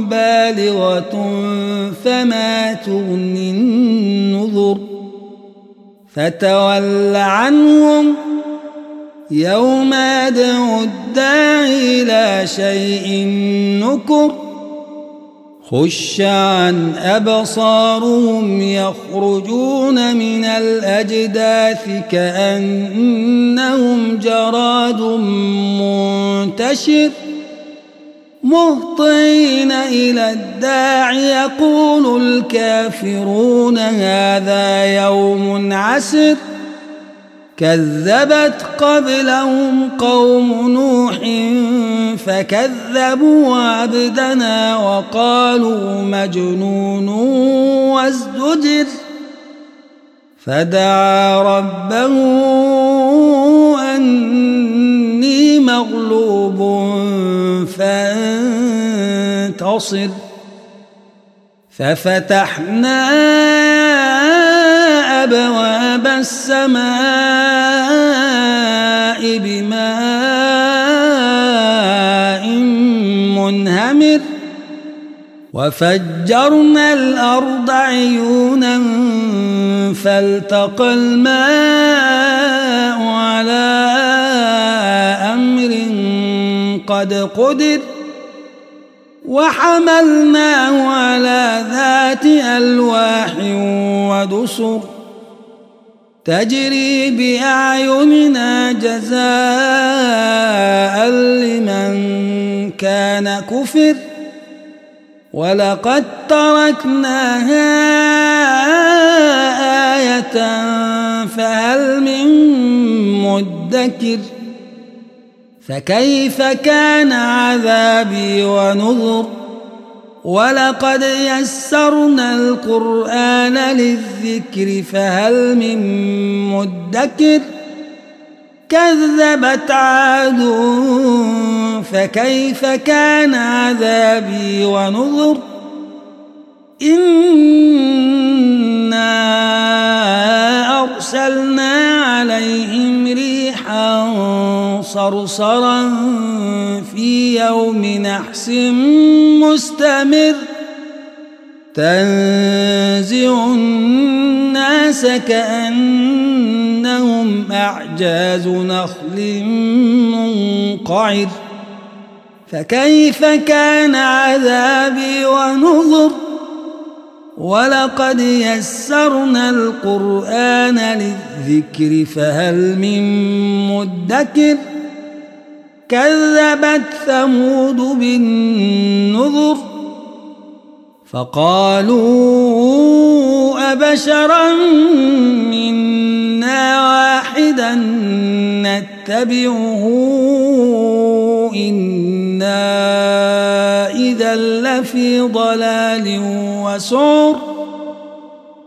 بالغة فما تغني النذر. فتول عنهم يوم يدعو الداعي إلى شيء نكر. خش عن أبصارهم يخرجون من الأجداث كأنهم جراد منتشر. مهطعين إلى الداع يقول الكافرون هذا يوم عسر. كذبت قبلهم قوم نوح فكذبوا عبدنا وقالوا مجنون وازدجر. فدعا ربه فانتصر ففتحنا أبواب السماء بماء منهمر وفجرنا الأرض عيونا فالتقى الماء على أمر قد قدر. وحملناه على ذات ألواح ودسر تجري بأعيننا جزاء لمن كان كفر ولقد تركناها آية فهل من مدكر فكيف كان عذابي ونذر؟ ولقد يسرنا القرآن للذكر فهل من مدكر؟ كذبت عاد فكيف كان عذابي ونذر؟ إنا أرسلنا صرصرا في يوم نحس مستمر. تنزع الناس كأنهم أعجاز نخل منقعر. فكيف كان عذابي ونذر؟ ولقد يسرنا القرآن للذكر فهل من مدكر؟ كذبت ثمود بالنذر فقالوا أبشرا منا واحدا نتبعه إنا إذا لفي ضلال وسعر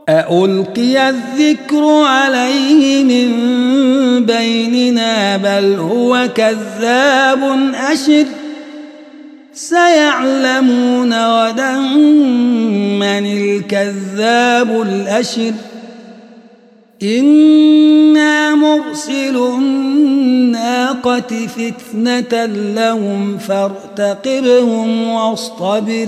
أألقي الذكر عليه من بيننا بل هو كذاب أشر سيعلمون غدا من الكذاب الأشر إنا مرسل الناقة فتنة لهم فارتقبهم واصطبر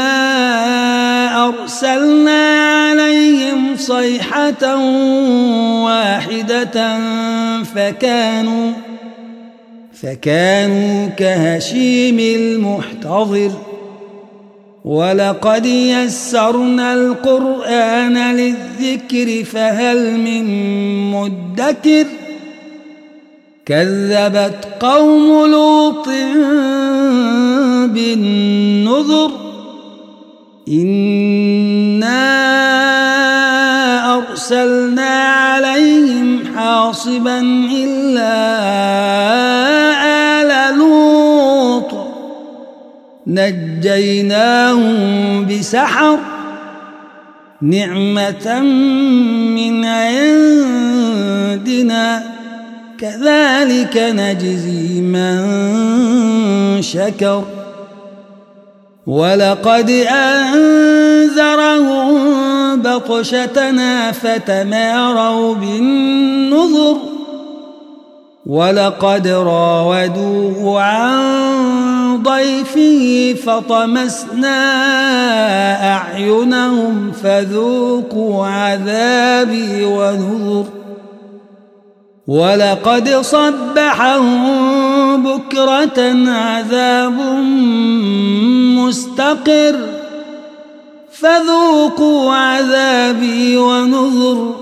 صيحة واحدة فكانوا فكانوا كهشيم المحتضر. ولقد يسرنا القرآن للذكر فهل من مدكر؟ كذبت قوم لوط بالنذر. إنا أرسلنا عليهم حاصبا إلا آل لوط. نجيناهم بسحر نعمة من عندنا. كذلك نجزي من شكر. ولقد أنذرهم بطشتنا فتماروا بالنذر ولقد راودوه عن ضيفه فطمسنا أعينهم فذوقوا عذابي ونذر ولقد صبحهم بكرة عذاب مستقر فذوقوا عذابي ونذر.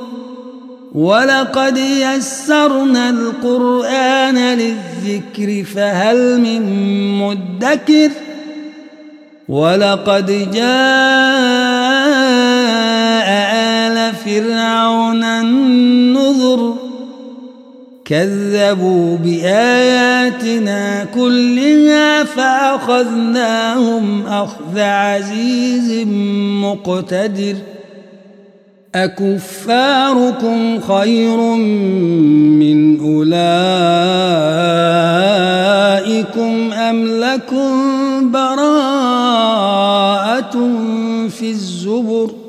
ولقد يسرنا القرآن للذكر فهل من مدكر؟ ولقد جاء آل فرعون النذر. كذبوا بآياتنا كلها فأخذناهم أخذ عزيز مقتدر. أكفاركم خير من أولئكم أم لكم براءة في الزبر؟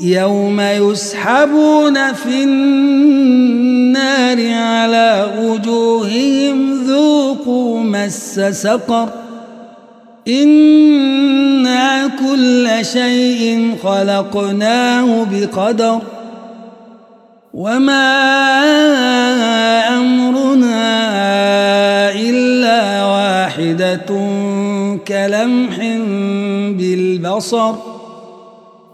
يوم يسحبون في النار على وجوههم ذوقوا مس سقر إنا كل شيء خلقناه بقدر وما أمرنا إلا واحدة كلمح بالبصر